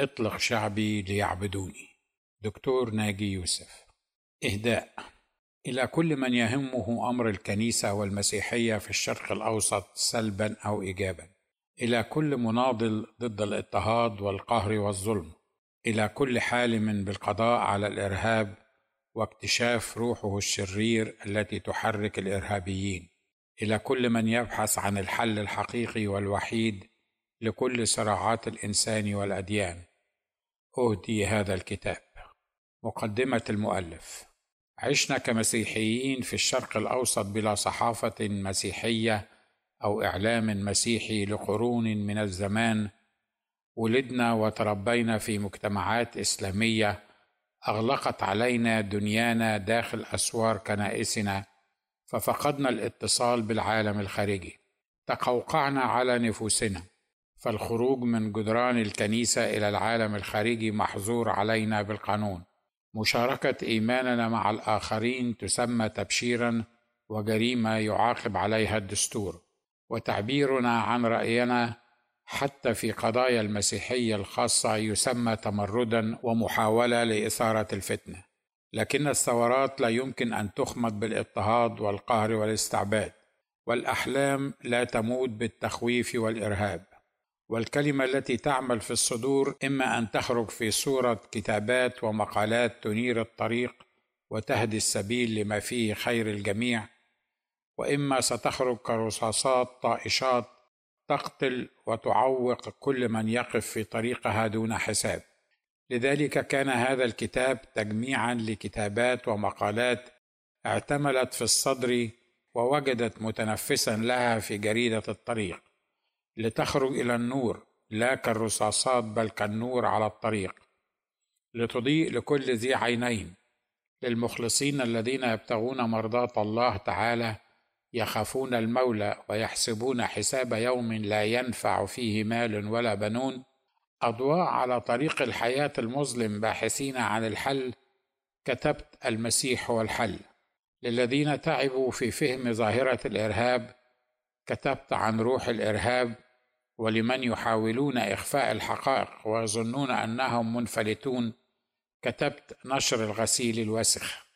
اطلق شعبي ليعبدوني. دكتور ناجي يوسف. إهداء. إلى كل من يهمه أمر الكنيسة والمسيحية في الشرق الأوسط سلبا أو إيجابا. إلى كل مناضل ضد الاضطهاد والقهر والظلم. إلى كل حالم بالقضاء على الإرهاب واكتشاف روحه الشرير التي تحرك الإرهابيين. إلى كل من يبحث عن الحل الحقيقي والوحيد لكل صراعات الإنسان والأديان. أهدي هذا الكتاب. مقدمة المؤلف. عشنا كمسيحيين في الشرق الأوسط بلا صحافة مسيحية أو إعلام مسيحي لقرون من الزمان. ولدنا وتربينا في مجتمعات إسلامية أغلقت علينا دنيانا داخل أسوار كنائسنا ففقدنا الاتصال بالعالم الخارجي. تقوقعنا على نفوسنا. فالخروج من جدران الكنيسة إلى العالم الخارجي محظور علينا بالقانون. مشاركة إيماننا مع الآخرين تسمى تبشيرا وجريمة يعاقب عليها الدستور. وتعبيرنا عن رأينا حتى في قضايا المسيحية الخاصة يسمى تمردا ومحاولة لإثارة الفتنة. لكن الثورات لا يمكن أن تخمد بالإضطهاد والقهر والاستعباد والأحلام لا تموت بالتخويف والإرهاب. والكلمة التي تعمل في الصدور إما أن تخرج في صورة كتابات ومقالات تنير الطريق وتهدي السبيل لما فيه خير الجميع وإما ستخرج كرصاصات طائشات تقتل وتعوق كل من يقف في طريقها دون حساب. لذلك كان هذا الكتاب تجميعا لكتابات ومقالات اعتملت في الصدر ووجدت متنفسا لها في جريدة الطريق. لتخرج إلى النور لا كالرصاصات بل كالنور على الطريق. لتضيء لكل ذي عينين. للمخلصين الذين يبتغون مرضاه الله تعالى يخافون المولى ويحسبون حساب يوم لا ينفع فيه مال ولا بنون. أضواء على طريق الحياة المظلم باحثين عن الحل. كتبت المسيح هو الحل للذين تعبوا في فهم ظاهرة الإرهاب كتبت عن روح الإرهاب. ولمن يحاولون إخفاء الحقائق ويظنون أنهم منفلتون كتبت نشر الغسيل الوسخ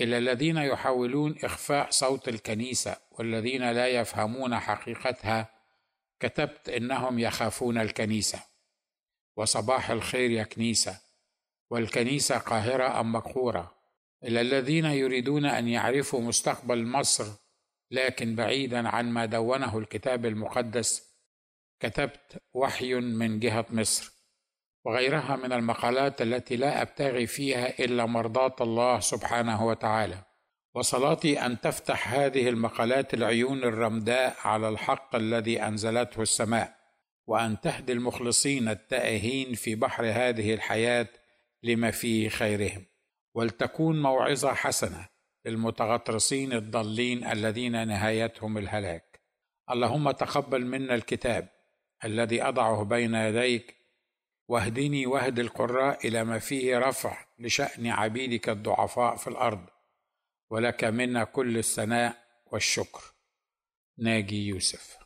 إلى الذين يحاولون إخفاء صوت الكنيسة والذين لا يفهمون حقيقتها كتبت إنهم يخافون الكنيسة. وصباح الخير يا كنيسة. والكنيسة قاهرة أم مقهورة؟ إلى الذين يريدون أن يعرفوا مستقبل مصر لكن بعيدا عن ما دونه الكتاب المقدس كتبت وحي من جهة مصر وغيرها من المقالات التي لا أبتغي فيها إلا مرضاة الله سبحانه وتعالى. وصلاتي أن تفتح هذه المقالات العيون الرمداء على الحق الذي أنزلته السماء وأن تهدي المخلصين التائهين في بحر هذه الحياة لما فيه خيرهم. ولتكون موعظة حسنة للمتغطرسين الضالين الذين نهايتهم الهلاك. اللهم تقبل منا الكتاب. الذي أضعه بين يديك واهدني واهد القراء إلى ما فيه رفع لشأن عبيدك الضعفاء في الأرض ولك منا كل الثناء والشكر. ناجي يوسف.